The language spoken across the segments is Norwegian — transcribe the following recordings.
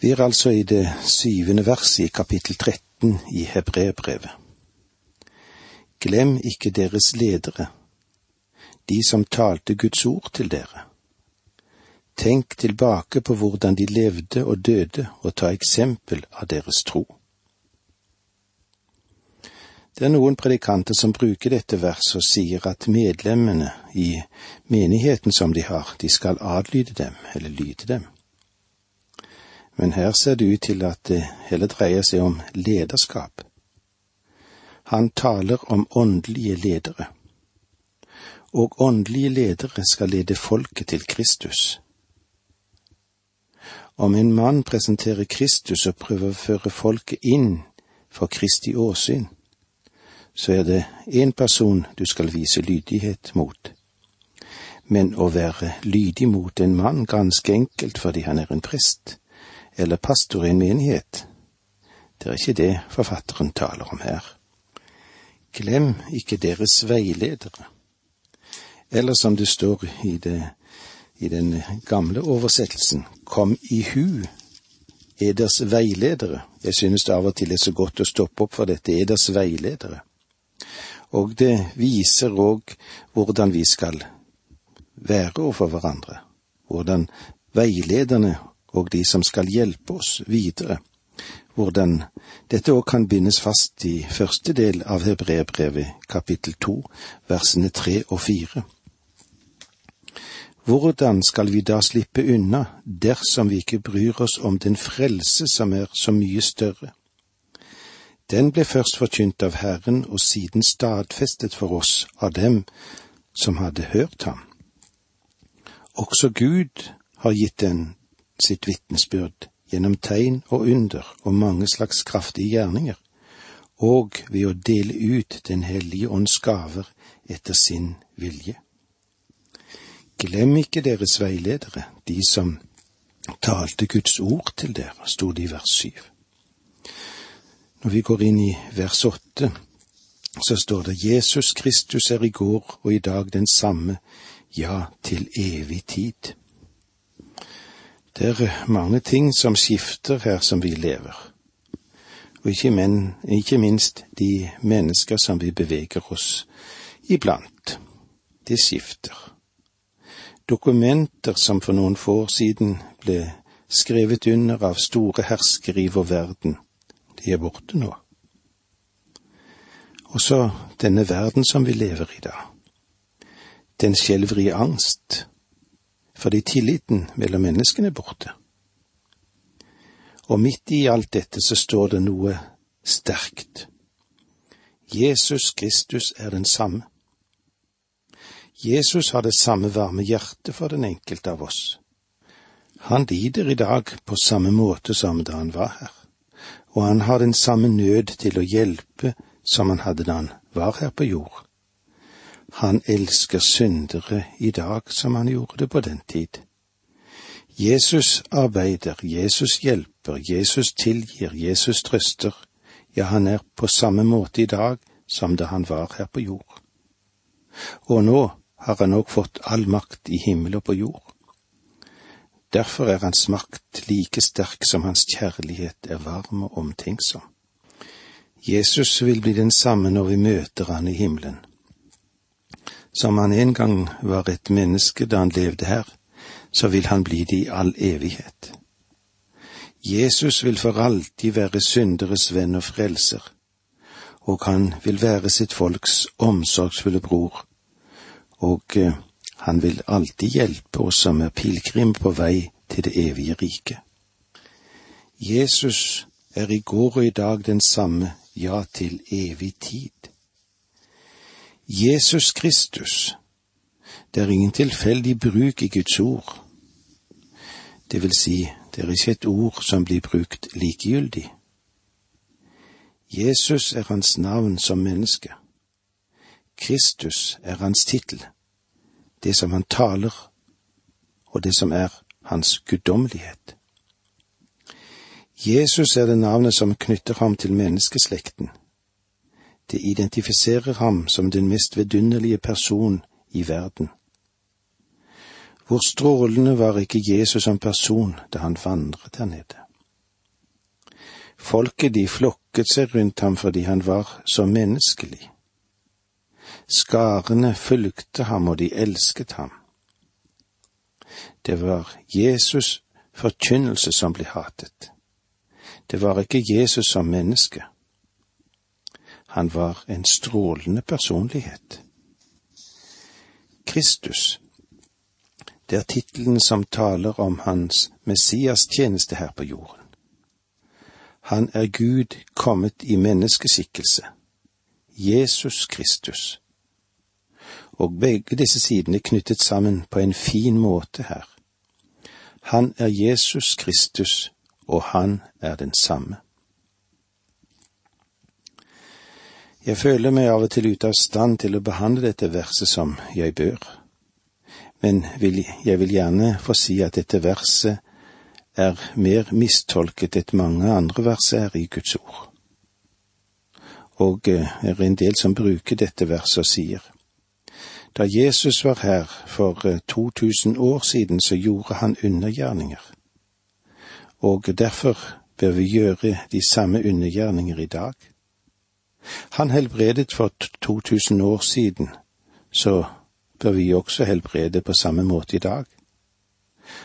Vi er altså i det syvende verset i kapittel 13 i Hebreerbrevet. Glem ikke deres ledere, de som talte Guds ord til dere. Tenk tilbake på hvordan de levde og døde, og ta eksempel av deres tro. Det er noen predikanter som bruker dette verset og sier at medlemmene i menigheten som de har, de skal adlyde dem, eller lyde dem. Men her ser det ut til at det heller dreier seg om lederskap. Han taler om åndelige ledere. Og åndelige ledere skal lede folket til Kristus. Om en mann presenterer Kristus og prøver å føre folket inn for Kristi åsyn, så er det én person du skal vise lydighet mot. Men å være lydig mot en mann ganske enkelt fordi han er en prest, eller pastor i en menighet, det er ikke det forfatteren taler om her. Glem ikke deres veiledere. Eller som det står i, det, i den gamle oversettelsen, kom i hu eders veiledere. Jeg synes det av og til er så godt å stoppe opp for dette, eders veiledere. Og det viser òg hvordan vi skal være overfor hverandre, hvordan veilederne og de som skal hjelpe oss videre, hvordan dette òg kan bindes fast i første del av Hebreerbrevet kapittel to, versene tre og fire. Hvordan skal vi da slippe unna dersom vi ikke bryr oss om den frelse som er så mye større? Den ble først forkynt av Herren og siden stadfestet for oss av dem som hadde hørt ham. Også Gud har gitt den sitt vitnesbyrd gjennom tegn og under og mange slags kraftige gjerninger, og ved å dele ut Den hellige ånds gaver etter sin vilje. Glem ikke deres veiledere, de som talte Guds ord til dere, sto det i vers syv. Når vi går inn i vers åtte, så står det Jesus Kristus er i går og i dag den samme, ja, til evig tid. Det er mange ting som skifter her som vi lever, og ikke, men, ikke minst de mennesker som vi beveger oss iblant. Det skifter. Dokumenter som for noen få år siden ble skrevet under av store herskere i vår verden, de er borte nå. Og så denne verden som vi lever i da. Den skjelver i angst, fordi tilliten mellom menneskene er borte. Og midt i alt dette så står det noe sterkt. Jesus Kristus er den samme. Jesus har det samme varme hjertet for den enkelte av oss. Han lider i dag på samme måte som da han var her og han har den samme nød til å hjelpe som han hadde da han var her på jord. Han elsker syndere i dag som han gjorde det på den tid. Jesus arbeider, Jesus hjelper, Jesus tilgir, Jesus trøster, ja, han er på samme måte i dag som da han var her på jord. Og nå har han òg fått all makt i himmel og på jord. Derfor er hans makt like sterk som hans kjærlighet er varm og omtenksom. Jesus vil bli den samme når vi møter han i himmelen. Som han en gang var et menneske da han levde her, så vil han bli det i all evighet. Jesus vil for alltid være synderes venn og frelser, og han vil være sitt folks omsorgsfulle bror, og eh, han vil alltid hjelpe oss som er pilegrim på vei til det evige riket. Jesus er i går og i dag den samme, ja, til evig tid. Jesus Kristus, det er ingen tilfeldig bruk i Guds ord. Det vil si, det er ikke et ord som blir brukt likegyldig. Jesus er hans navn som menneske. Kristus er hans tittel det som han taler, og det som er hans guddommelighet. Jesus er det navnet som knytter ham til menneskeslekten. Det identifiserer ham som den mest vidunderlige person i verden. Hvor strålende var ikke Jesus som person da han vandret der nede. Folket de flokket seg rundt ham fordi han var så menneskelig. Skarene fulgte ham, og de elsket ham. Det var Jesus' forkynnelse som ble hatet. Det var ikke Jesus som menneske. Han var en strålende personlighet. Kristus, det er tittelen som taler om hans Messias tjeneste her på jorden. Han er Gud kommet i menneskeskikkelse, Jesus Kristus. Og begge disse sidene knyttet sammen på en fin måte her. Han er Jesus Kristus, og han er den samme. Jeg føler meg av og til ute av stand til å behandle dette verset som jeg bør, men vil, jeg vil gjerne få si at dette verset er mer mistolket enn mange andre vers er i Guds ord. Og det er en del som bruker dette verset og sier, da Jesus var her for 2000 eh, år siden, så gjorde han undergjerninger, og derfor bør vi gjøre de samme undergjerninger i dag. Han helbredet for 2000 år siden, så bør vi også helbrede på samme måte i dag.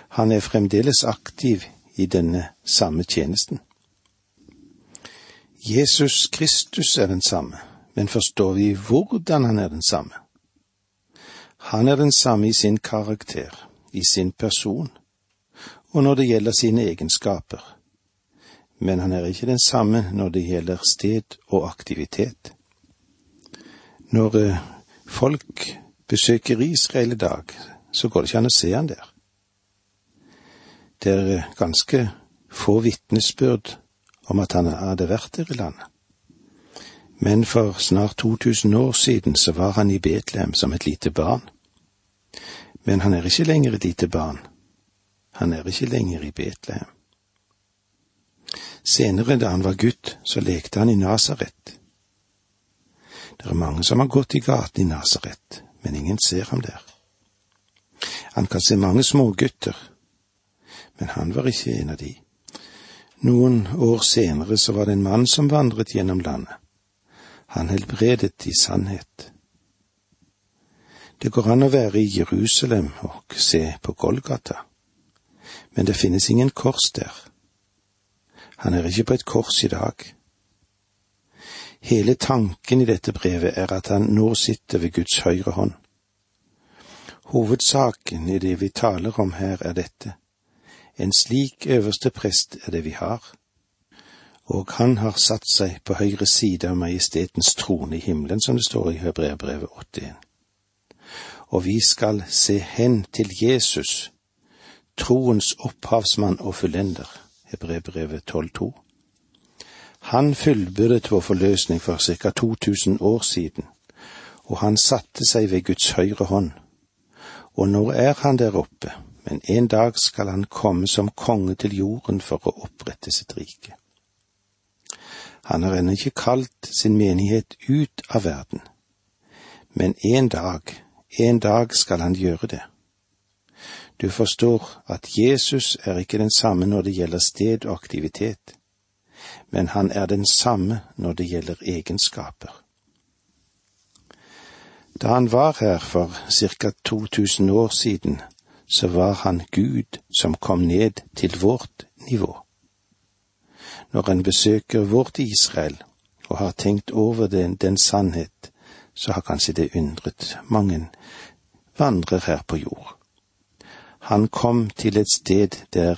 Han er fremdeles aktiv i denne samme tjenesten. Jesus Kristus er den samme, men forstår vi hvordan han er den samme? Han er den samme i sin karakter, i sin person, og når det gjelder sine egenskaper, men han er ikke den samme når det gjelder sted og aktivitet. Når eh, folk besøker Israel i dag, så går det ikke an å se han der. Det er eh, ganske få vitnesbyrd om at han hadde vært der i landet. Men for snart 2000 år siden så var han i Betlehem som et lite barn. Men han er ikke lenger et lite barn. Han er ikke lenger i Betlehem. Senere, da han var gutt, så lekte han i Nasaret. Det er mange som har gått i gaten i Nasaret, men ingen ser ham der. Han kan se mange smågutter, men han var ikke en av de. Noen år senere så var det en mann som vandret gjennom landet. Han helbredet i sannhet. Det går an å være i Jerusalem og se på Golgata, men det finnes ingen kors der. Han er ikke på et kors i dag. Hele tanken i dette brevet er at han nå sitter ved Guds høyre hånd. Hovedsaken i det vi taler om her, er dette. En slik øverste prest er det vi har, og han har satt seg på høyre side av majestetens trone i himmelen, som det står i Hebreabrevet 81. Og vi skal se hen til Jesus, troens opphavsmann og fullender, Hebreabrevet 12,2. Han fullbyrdet vår forløsning for ca. 2000 år siden, og han satte seg ved Guds høyre hånd. Og nå er han der oppe, men en dag skal han komme som konge til jorden for å opprette sitt rike. Han har ennå ikke kalt sin menighet ut av verden, men en dag, en dag skal han gjøre det. Du forstår at Jesus er ikke den samme når det gjelder sted og aktivitet, men han er den samme når det gjelder egenskaper. Da han var her for ca 2000 år siden, så var han Gud som kom ned til vårt nivå. Når en besøker vårt Israel og har tenkt over den, den sannhet, så har kanskje det undret mange vandrer her på jord. Han kom til et sted der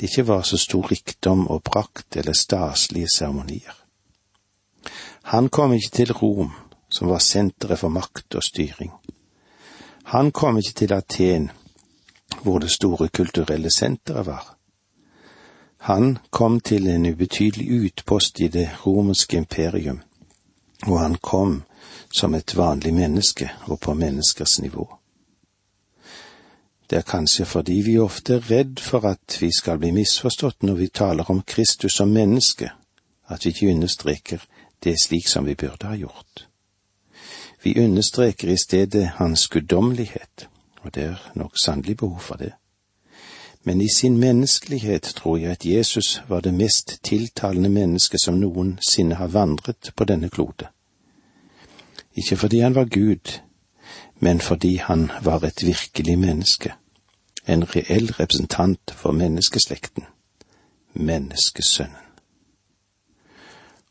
det ikke var så stor rikdom og prakt eller staselige seremonier. Han kom ikke til Rom, som var senteret for makt og styring. Han kom ikke til Aten, hvor det store kulturelle senteret var. Han kom til en ubetydelig utpost i det romerske imperium, og han kom som et vanlig menneske og på menneskers nivå. Det er kanskje fordi vi ofte er redd for at vi skal bli misforstått når vi taler om Kristus som menneske, at vi ikke understreker det slik som vi burde ha gjort. Vi understreker i stedet hans guddommelighet, og det er nok sannelig behov for det. men i sin menneskelighet tror jeg at Jesus var det mest tiltalende mennesket som noensinne har vandret på denne klode. Ikke fordi han var Gud, men fordi han var et virkelig menneske, en reell representant for menneskeslekten, menneskesønnen.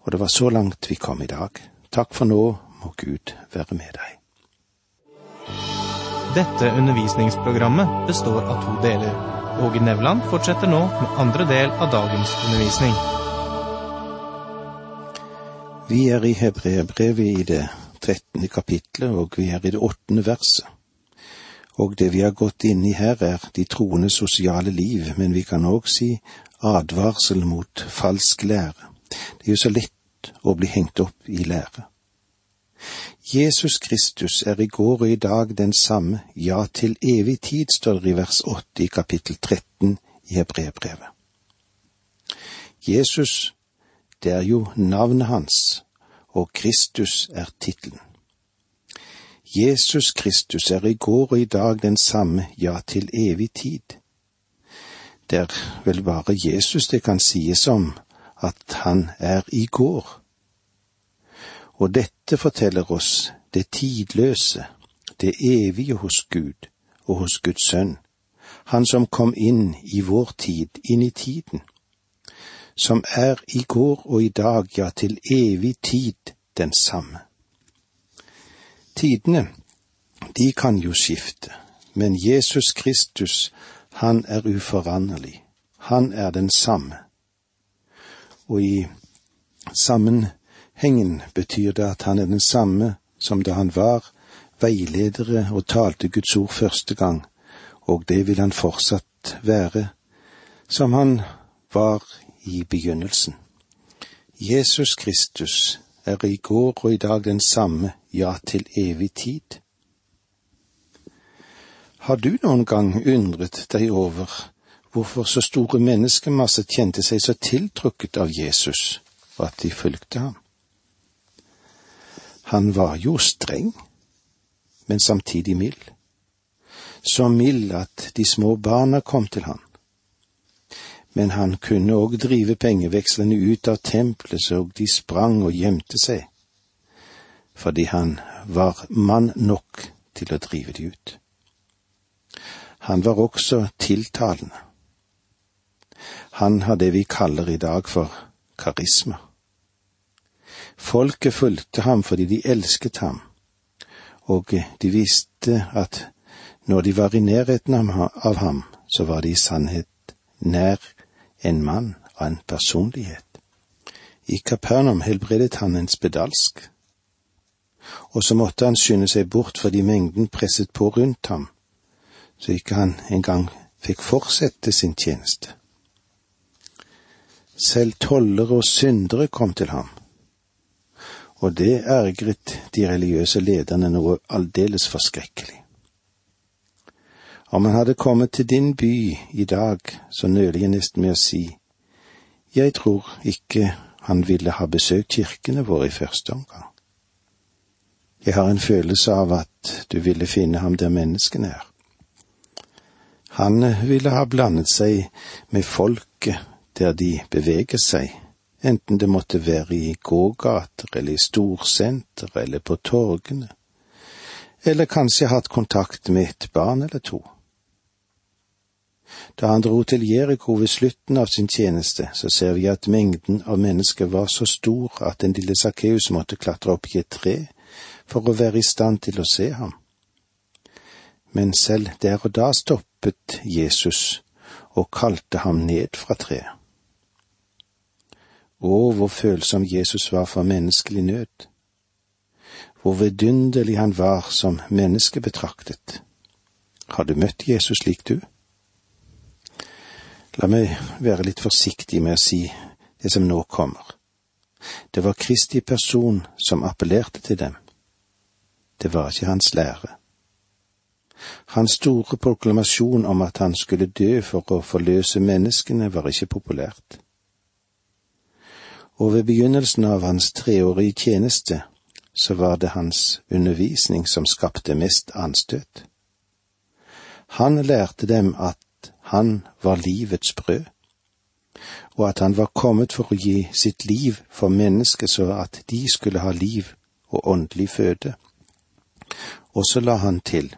Og det var så langt vi kom i dag. Takk for nå, må Gud være med deg. Dette undervisningsprogrammet består av to deler. Åge Nevland fortsetter nå med andre del av dagens undervisning. Vi er i Hebreerbrevet i det trettende kapitlet, og vi er i det åttende verset. Og det vi har gått inn i her, er de troende sosiale liv, men vi kan òg si advarsel mot falsk lære. Det er jo så lett å bli hengt opp i lære. Jesus Kristus er i går og i dag den samme, ja, til evig tid, står det i vers 8 i kapittel 13 i Hebrebrevet. Jesus, det er jo navnet hans, og Kristus er tittelen. Jesus Kristus er i går og i dag den samme, ja, til evig tid. Det er vel bare Jesus det kan sies om at han er i går og dette forteller oss det tidløse, det evige hos Gud og hos Guds sønn, han som kom inn i vår tid, inn i tiden, som er i går og i dag, ja, til evig tid den samme. Tidene, de kan jo skifte, men Jesus Kristus, han er uforanderlig, han er den samme. Og i sammenhengen betyr det at han er den samme som da han var veiledere og talte Guds ord første gang, og det vil han fortsatt være, som han var i begynnelsen. Jesus Kristus er i går og i dag den samme, ja, til evig tid. Har du noen gang undret deg over hvorfor så store menneskemasser kjente seg så tiltrukket av Jesus, og at de fulgte ham? Han var jo streng, men samtidig mild. Så mild at de små barna kom til han. Men han kunne òg drive pengevekslene ut av tempelet så de sprang og gjemte seg, fordi han var mann nok til å drive de ut. Han var også tiltalende. Han har det vi kaller i dag for karisma. Folket fulgte ham fordi de elsket ham, og de visste at når de var i nærheten av ham, så var de i sannhet nær en mann av en personlighet. I Kapernaum helbredet han en spedalsk, og så måtte han skynde seg bort fordi mengden presset på rundt ham, så ikke han engang fikk fortsette sin tjeneste. Selv tollere og syndere kom til ham og det ergret de religiøse lederne noe aldeles forskrekkelig. Om han hadde kommet til din by i dag, så nøler jeg nesten med å si, jeg tror ikke han ville ha besøkt kirkene våre i første omgang. Jeg har en følelse av at du ville finne ham der menneskene er. Han ville ha blandet seg med folket der de beveger seg, enten det måtte være i gågater eller i storsenter eller på torgene, eller kanskje hatt kontakt med et barn eller to. Da han dro til Jeriko ved slutten av sin tjeneste, så ser vi at mengden av mennesker var så stor at den lille Sakkeus måtte klatre opp i et tre for å være i stand til å se ham. Men selv der og da stoppet Jesus og kalte ham ned fra treet. Å, hvor følsom Jesus var for menneskelig nød. Hvor vidunderlig han var som menneske betraktet. Har du møtt Jesus slik du? La meg være litt forsiktig med å si det som nå kommer. Det var Kristi person som appellerte til dem. Det var ikke hans lære. Hans store proklamasjon om at han skulle dø for å forløse menneskene, var ikke populært og ved begynnelsen av hans treårige tjeneste så var det hans undervisning som skapte mest anstøt. Han lærte dem at han var livets brød, og at han var kommet for å gi sitt liv for mennesket så at de skulle ha liv og åndelig føde. Og så la han til,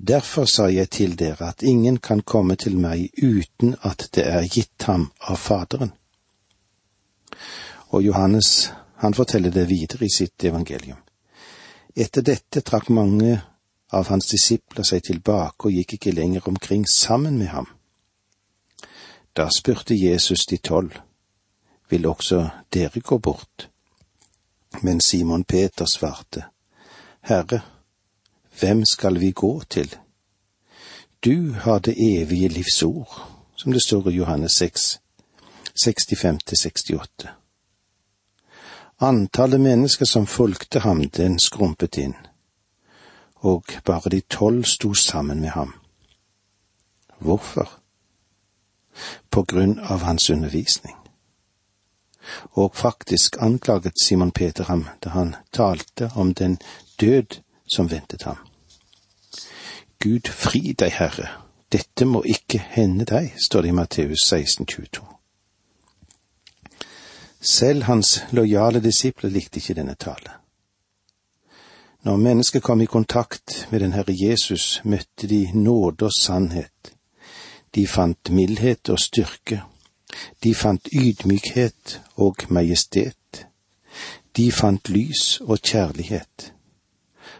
Derfor sa jeg til dere at ingen kan komme til meg uten at det er gitt ham av Faderen. Og Johannes, han forteller det videre i sitt evangelium. Etter dette trakk mange av hans disipler seg tilbake og gikk ikke lenger omkring sammen med ham. Da spurte Jesus de tolv, vil også dere gå bort? Men Simon Peter svarte, Herre, hvem skal vi gå til? Du har det evige livs ord, som det står i Johannes 6, 65-68. Antallet mennesker som fulgte ham, den skrumpet inn og bare de tolv sto sammen med ham. Hvorfor? På grunn av hans undervisning. Og faktisk anklaget Simon Peter ham da han talte om den død som ventet ham. Gud fri deg, Herre, dette må ikke hende deg, står det i Matteus 16, 22. Selv hans lojale disipler likte ikke denne tale. Når mennesker kom i kontakt med den Herre Jesus, møtte de nåde og sannhet. De fant mildhet og styrke. De fant ydmykhet og majestet. De fant lys og kjærlighet.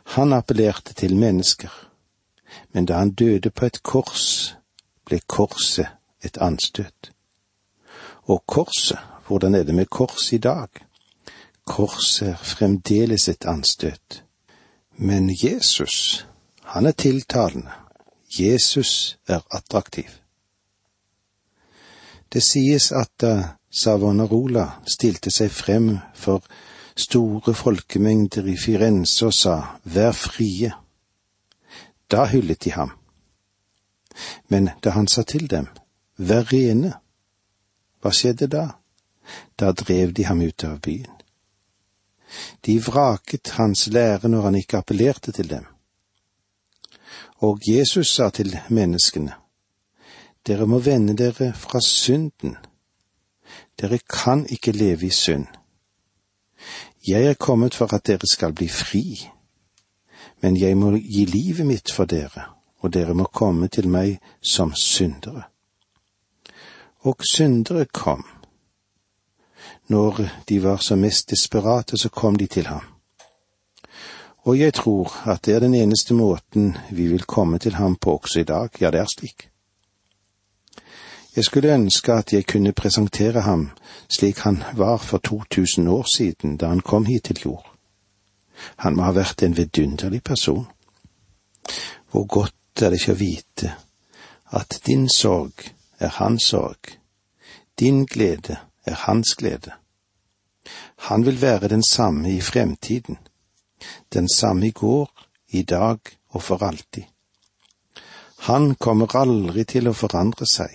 Han appellerte til mennesker, men da han døde på et kors, ble korset et anstøt. Og korset, hvordan er det med korset i dag? Korset er fremdeles et anstøt. Men Jesus, han er tiltalende. Jesus er attraktiv. Det sies at da Savonarola stilte seg frem for store folkemengder i Firenze og sa Vær frie, da hyllet de ham. Men da han sa til dem Vær rene, hva skjedde da? Da drev de ham ut av byen. De vraket hans lære når han ikke appellerte til dem. Og Jesus sa til menneskene, Dere må vende dere fra synden. Dere kan ikke leve i synd. Jeg er kommet for at dere skal bli fri, men jeg må gi livet mitt for dere, og dere må komme til meg som syndere. Og syndere kom når de var som mest desperate, så kom de til ham. Og jeg tror at det er den eneste måten vi vil komme til ham på også i dag, ja, det er slik. Jeg skulle ønske at jeg kunne presentere ham slik han var for 2000 år siden da han kom hit til jord. Han må ha vært en vidunderlig person. Hvor godt er det ikke å vite at din sorg er hans sorg, din glede er hans glede. Han vil være den samme i fremtiden, den samme i går, i dag og for alltid. Han kommer aldri til å forandre seg,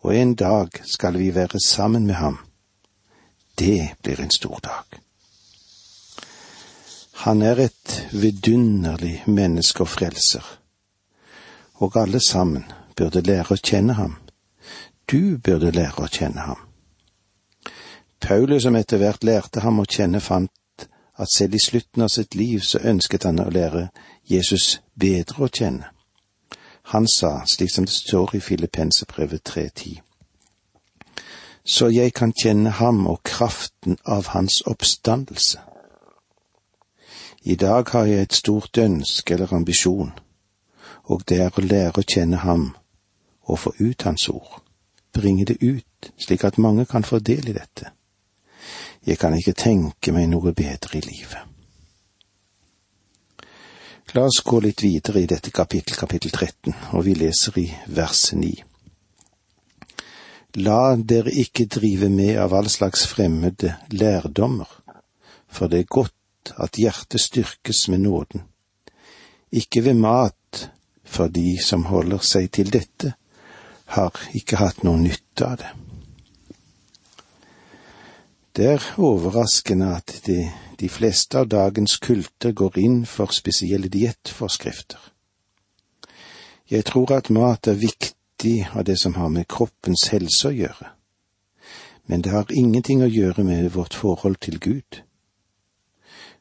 og en dag skal vi være sammen med ham. Det blir en stor dag. Han er et vidunderlig menneske og frelser, og alle sammen burde lære å kjenne ham. Du burde lære å kjenne ham. Paulus, som etter hvert lærte ham å kjenne, fant at selv i slutten av sitt liv så ønsket han å lære Jesus bedre å kjenne. Han sa, slik som det står i Filippensebrevet 3.10, så jeg kan kjenne ham og kraften av hans oppstandelse. I dag har jeg et stort ønske eller ambisjon, og det er å lære å kjenne ham og få ut hans ord, bringe det ut slik at mange kan få del i dette. Jeg kan ikke tenke meg noe bedre i livet. La oss gå litt videre i dette kapittel, kapittel 13, og vi leser i vers 9. La dere ikke drive med av all slags fremmede lærdommer, for det er godt at hjertet styrkes med nåden. Ikke ved mat, for de som holder seg til dette, har ikke hatt noe nytte av det. Det er overraskende at de, de fleste av dagens kulter går inn for spesielle diettforskrifter. Jeg tror at mat er viktig av det som har med kroppens helse å gjøre, men det har ingenting å gjøre med vårt forhold til Gud.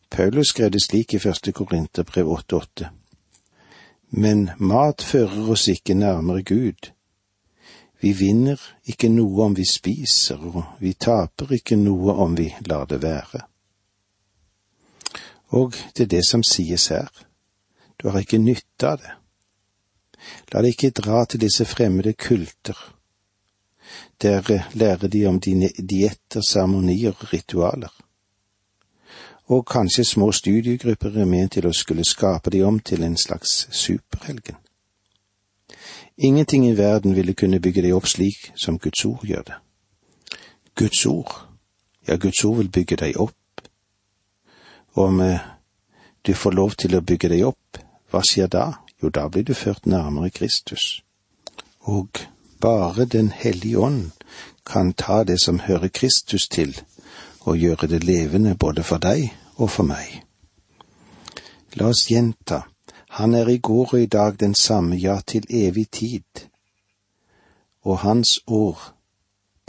Paulus skrev det slik i første Korinterbrev 8,8. Men mat fører oss ikke nærmere Gud. Vi vinner ikke noe om vi spiser, og vi taper ikke noe om vi lar det være. Og det er det som sies her. Du har ikke nytte av det. La deg ikke dra til disse fremmede kulter. Der lærer de om dine dietter, seremonier og ritualer. Og kanskje små studiegrupper er ment til å skulle skape de om til en slags superhelgen. Ingenting i verden ville kunne bygge deg opp slik som Guds ord gjør det. Guds ord, ja, Guds ord vil bygge deg opp. Om eh, du får lov til å bygge deg opp, hva skjer da? Jo, da blir du ført nærmere Kristus. Og bare Den hellige ånd kan ta det som hører Kristus til, og gjøre det levende både for deg og for meg. La oss gjenta, han er i går og i dag den samme, ja, til evig tid, og hans ord,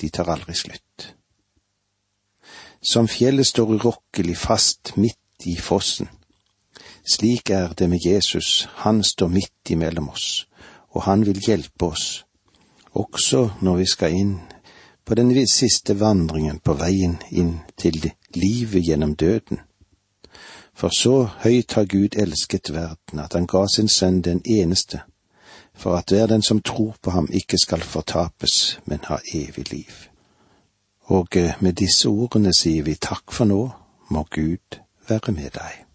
de tar aldri slutt. Som fjellet står urokkelig fast midt i fossen, slik er det med Jesus, han står midt imellom oss, og han vil hjelpe oss, også når vi skal inn på den siste vandringen på veien inn til livet gjennom døden. For så høyt har Gud elsket verden, at han ga sin sønn den eneste, for at hver den som tror på ham ikke skal fortapes, men ha evig liv. Og eh, med disse ordene sier vi takk for nå, må Gud være med deg.